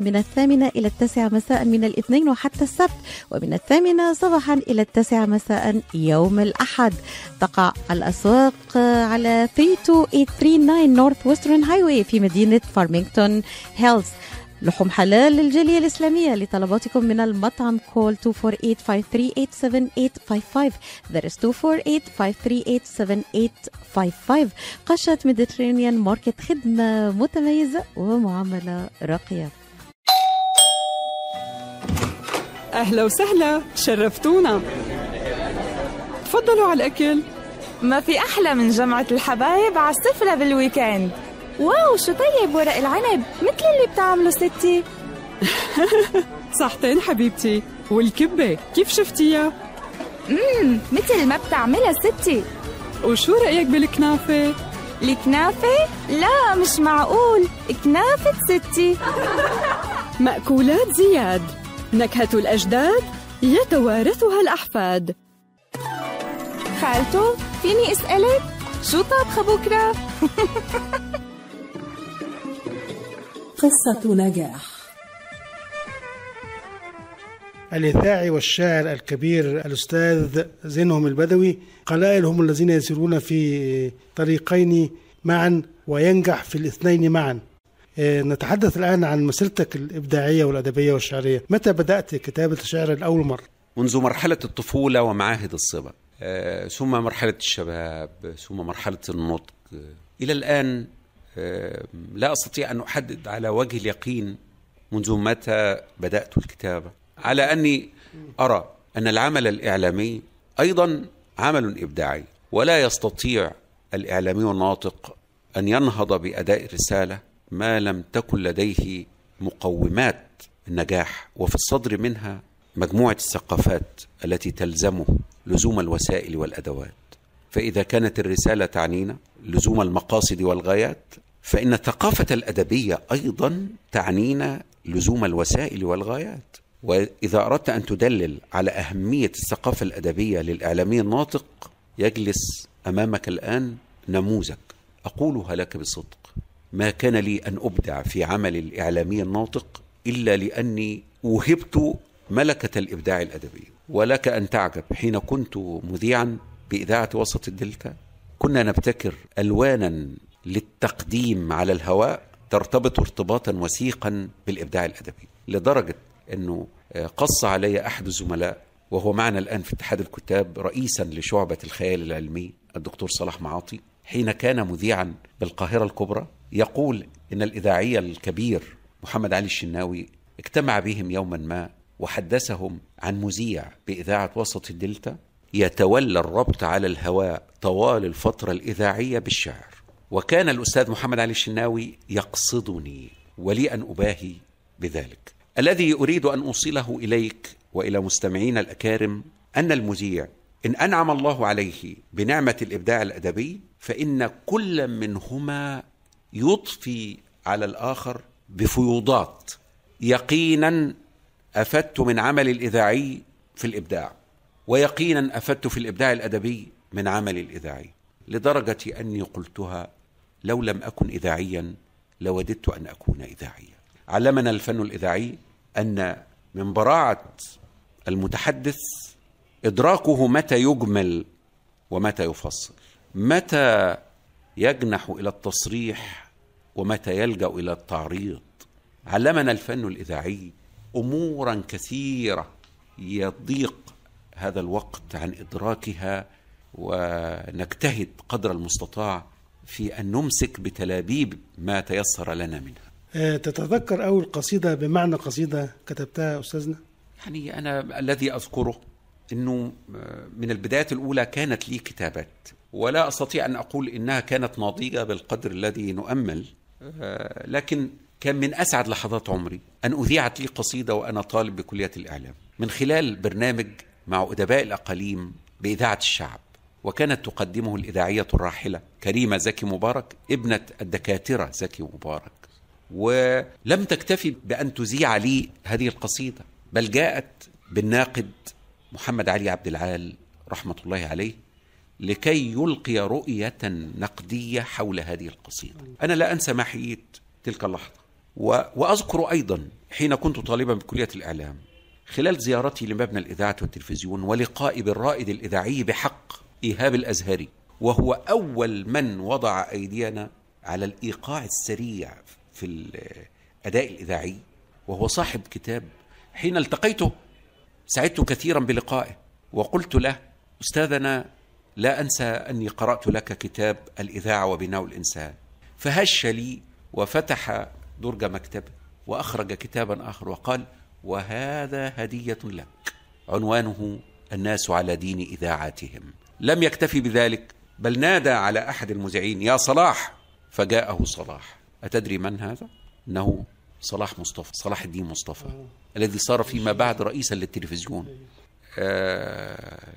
من الثامنة إلى التاسعة مساء من الاثنين وحتى السبت ومن الثامنة صباحا إلى التاسعة مساء يوم الأحد. تقع الأسواق على 32839 Northwestern Highway في مدينة فارمينغتون هيلز لحوم حلال للجالية الإسلامية لطلباتكم من المطعم call 248-538-7855 That is 248-538-7855 قشة Mediterranean Market خدمة متميزة ومعاملة راقية. أهلا وسهلا شرفتونا. تفضلوا على الأكل. ما في أحلى من جمعة الحبايب على السفرة بال weekend. wow شو طيب ورق العنب؟ مثل اللي بتعمله ستي. صحتين حبيبتي. والكبة كيف شفتيها؟ امم مثل ما بتعملها ستي. وشو رأيك بالكنافة؟ الكنافة؟ لا مش معقول. كنافة ستي. مأكولات زياد. نكهة الأجداد يتوارثها الأحفاد. خالته فيني أسألك؟ شو طابخة بكرة؟ قصة نجاح. الإذاعي والشاعر الكبير الأستاذ زينهم البدوي قلائل هم الذين يسيرون في طريقين معا وينجح في الاثنين معا. آه، نتحدث الآن عن مسيرتك الإبداعية والأدبية والشعرية. متى بدأت كتابة الشعر لأول مرة؟ منذ مرحلة الطفولة ومعاهد الصبا. آه، ثم مرحلة الشباب ثم مرحلة النضج آه، إلى الآن آه، لا أستطيع أن أحدد على وجه اليقين منذ متى بدأت الكتابة. على أني أرى أن العمل الإعلامي أيضا عمل إبداعي ولا يستطيع الإعلامي الناطق أن ينهض بأداء الرسالة ما لم تكن لديه مقومات النجاح وفي الصدر منها مجموعة الثقافات التي تلزمه لزوم الوسائل والأدوات. فإذا كانت الرسالة تعنينا لزوم المقاصد والغايات فإن الثقافه الأدبية أيضا تعنينا لزوم الوسائل والغايات. وإذا أردت أن تدلل على أهمية الثقافة الأدبية للاعلامي الناطق يجلس أمامك الآن نموذج أقولها لك بصدق. ما كان لي أن أبدع في عمل الإعلامي الناطق إلا لأني وهبت ملكة الإبداع الأدبي. ولك أن تعجب حين كنت مذيعا بإذاعة وسط الدلتا. كنا نبتكر ألوانا للتقديم على الهواء ترتبط ارتباطا وثيقا بالإبداع الأدبي لدرجة أنه قص علي أحد الزملاء وهو معنا الآن في اتحاد الكتاب رئيسا لشعبة الخيال العلمي الدكتور صلاح معاطي حين كان مذيعا بالقاهرة الكبرى يقول إن الإذاعي الكبير محمد علي الشناوي اجتمع بهم يوما ما وحدثهم عن مذيع بإذاعة وسط الدلتا يتولى الربط على الهواء طوال الفترة الإذاعية بالشعر. وكان الأستاذ محمد علي الشناوي يقصدني ولي أن أباهي بذلك. الذي أريد أن أوصله إليك وإلى مستمعين الأكارم أن المذيع إن أنعم الله عليه بنعمة الإبداع الأدبي فإن كل منهما يضفي على الآخر بفيوضات يقينا أفدت من عمل الإذاعي في الإبداع ويقينا أفدت في الإبداع الأدبي من عمل الإذاعي لدرجة أني قلتها لو لم أكن إذاعيا لوددت أن أكون إذاعيا. علمنا الفن الإذاعي أن من براعة المتحدث إدراكه متى يجمل ومتى يفصل. متى يجنح إلى التصريح ومتى يلجأ إلى التعريض. علمنا الفن الإذاعي أمورا كثيرة يضيق هذا الوقت عن إدراكها ونجتهد قدر المستطاع في أن نمسك بتلابيب ما تيسر لنا منها آه، تتذكر أول قصيدة بمعنى قصيدة كتبتها أستاذنا؟ يعني أنا الذي أذكره أنه آه، من البدايات الأولى كانت لي كتابات ولا أستطيع أن أقول إنها كانت ناضجة بالقدر الذي نؤمل آه، لكن كان من أسعد لحظات عمري أن أذيعت لي قصيدة وأنا طالب بكلية الإعلام من خلال برنامج مع أدباء الأقاليم بإذاعة الشعب وكانت تقدمه الإذاعية الراحلة كريمة زكي مبارك ابنة الدكاترة زكي مبارك. ولم تكتفي بأن تذيع لي هذه القصيدة بل جاءت بالناقد محمد علي عبد العال رحمة الله عليه لكي يلقي رؤية نقدية حول هذه القصيدة. أنا لا أنسى ما حييت تلك اللحظة. و... وأذكر أيضا حين كنت طالبا بكلية الإعلام خلال زيارتي لمبنى الإذاعة والتلفزيون ولقائي بالرائد الإذاعي بحق إيهاب الأزهري وهو أول من وضع أيدينا على الإيقاع السريع في الأداء الإذاعي وهو صاحب كتاب. حين التقيته سعدت كثيرا بلقائه وقلت له أستاذنا لا أنسى أني قرأت لك كتاب الإذاعة وبناء الإنسان. فهش لي وفتح درج مكتبه وأخرج كتابا آخر وقال وهذا هدية لك عنوانه الناس على دين إذاعاتهم. لم يكتفي بذلك بل نادى على أحد المذيعين يا صلاح. فجاءه صلاح. أتدري من هذا؟ إنه صلاح مصطفى صلاح الدين مصطفى الذي صار فيما بعد رئيسا للتلفزيون. آه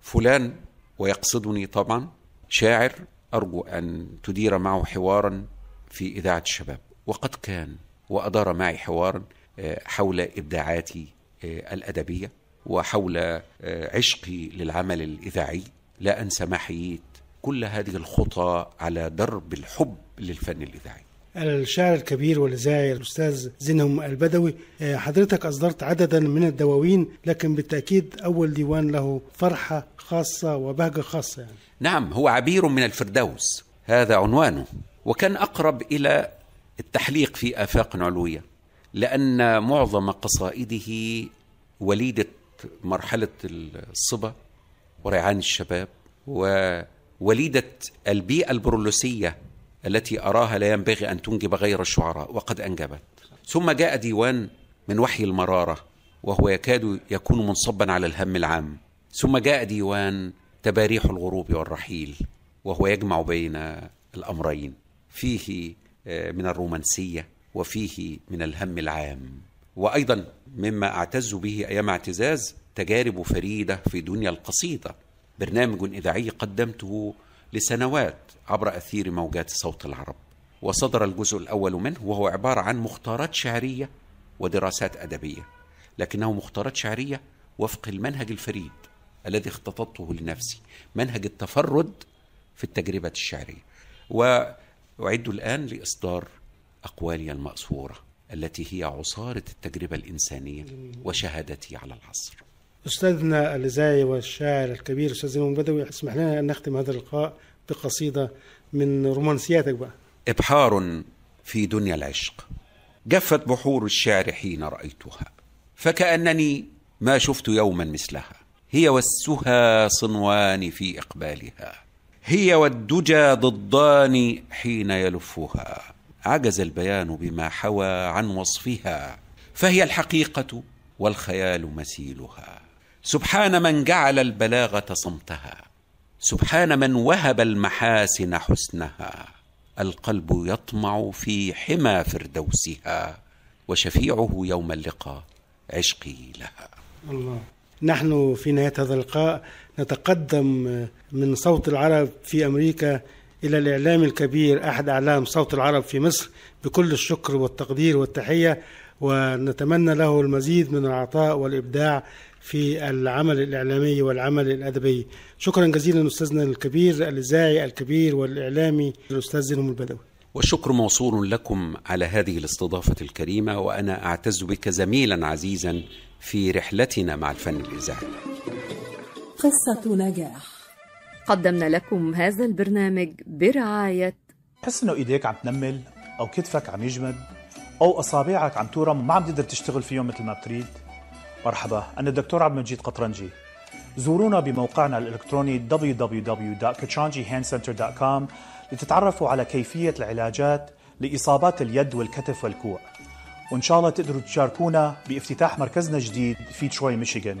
فلان ويقصدني طبعا شاعر أرجو أن تدير معه حوارا في إذاعة الشباب. وقد كان وأدار معي حوارا آه، حول إبداعاتي آه، الأدبية وحول آه، عشقي للعمل الإذاعي. لا أنسى ما حييت. كل هذه الخطى على درب الحب للفن الإذاعي. الشاعر الكبير والإذاعي الأستاذ زينهم البدوي آه، حضرتك أصدرت عددا من الدواوين لكن بالتأكيد أول ديوان له فرحة خاصة وبهجة خاصة يعني. نعم هو عبير من الفردوس. هذا عنوانه. وكان أقرب إلى التحليق في آفاق علوية لأن معظم قصائده وليدة مرحلة الصبا وريعان الشباب ووليدة البيئة البرولوسية التي أراها لا ينبغي أن تنجب غير الشعراء وقد أنجبت. ثم جاء ديوان من وحي المرارة وهو يكاد يكون منصبا على الهم العام. ثم جاء ديوان تباريح الغروب والرحيل وهو يجمع بين الأمرين. فيه آه، من الرومانسية وفيه من الهم العام. وأيضا مما أعتز به أيام اعتزاز تجارب فريدة في دنيا القصيدة. برنامج إذاعي قدمته لسنوات عبر أثير موجات صوت العرب. وصدر الجزء الأول منه وهو عبارة عن مختارات شعرية ودراسات أدبية. لكنه مختارات شعرية وفق المنهج الفريد الذي اختططته لنفسي منهج التفرد في التجربة الشعرية. وأعد الآن لإصدار أقوالي المأثورة التي هي عصارة التجربة الإنسانية وشهادتي على العصر. أستاذنا الإذاعي والشاعر الكبير أستاذ زينهم البدوي اسمح لنا أن نختم هذا اللقاء بقصيدة من رومانسياتك بقى. إبحار في دنيا العشق. جفت بحور الشعر حين رأيتها فكأنني ما شفت يوما مثلها. هي والسهى صنوان في إقبالها هي والدجى ضدان حين يلفها. عجز البيان بما حوى عن وصفها فهي الحقيقة والخيال مثيلها. سبحان من جعل البلاغه صمتها سبحان من وهب المحاسن حسنها. القلب يطمع في حمى فردوسها وشفيعه يوم اللقاء عشقي لها. الله. نحن في نهاية هذا اللقاء نتقدم من صوت العرب في أمريكا إلى الإعلام الكبير أحد أعلام صوت العرب في مصر بكل الشكر والتقدير والتحية ونتمنى له المزيد من العطاء والإبداع. في العمل الإعلامي والعمل الأدبي. شكرا جزيلا أستاذنا الكبير الإذاعي الكبير والإعلامي الأستاذ زينهم البدوي. والشكر موصول لكم على هذه الاستضافة الكريمة وأنا أعتز بك زميلا عزيزا في رحلتنا مع الفن الإذاعي. قصة نجاح. قدمنا لكم هذا البرنامج برعاية تحس إنه إيديك عم تنمل أو كتفك عم يجمد أو أصابعك عم تورم وما عم تقدر تشتغل فيهم مثل ما بتريد. مرحبا أنا الدكتور عبد المجيد قطرنجي. زورونا بموقعنا الإلكتروني www.kachanjihandcenter.com لتتعرفوا على كيفية العلاجات لإصابات اليد والكتف والكوع. وإن شاء الله تقدروا تشاركونا بافتتاح مركزنا الجديد في تروي ميشيغان.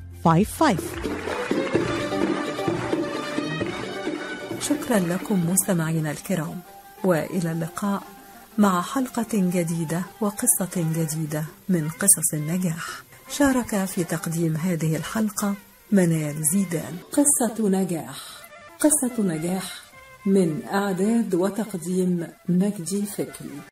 313-846-0555 شكرا لكم مستمعينا الكرام وإلى اللقاء مع حلقة جديدة وقصة جديدة من قصص النجاح. شارك في تقديم هذه الحلقة منال زيدان. قصة نجاح. قصة نجاح من أعداد وتقديم مجدي فكري.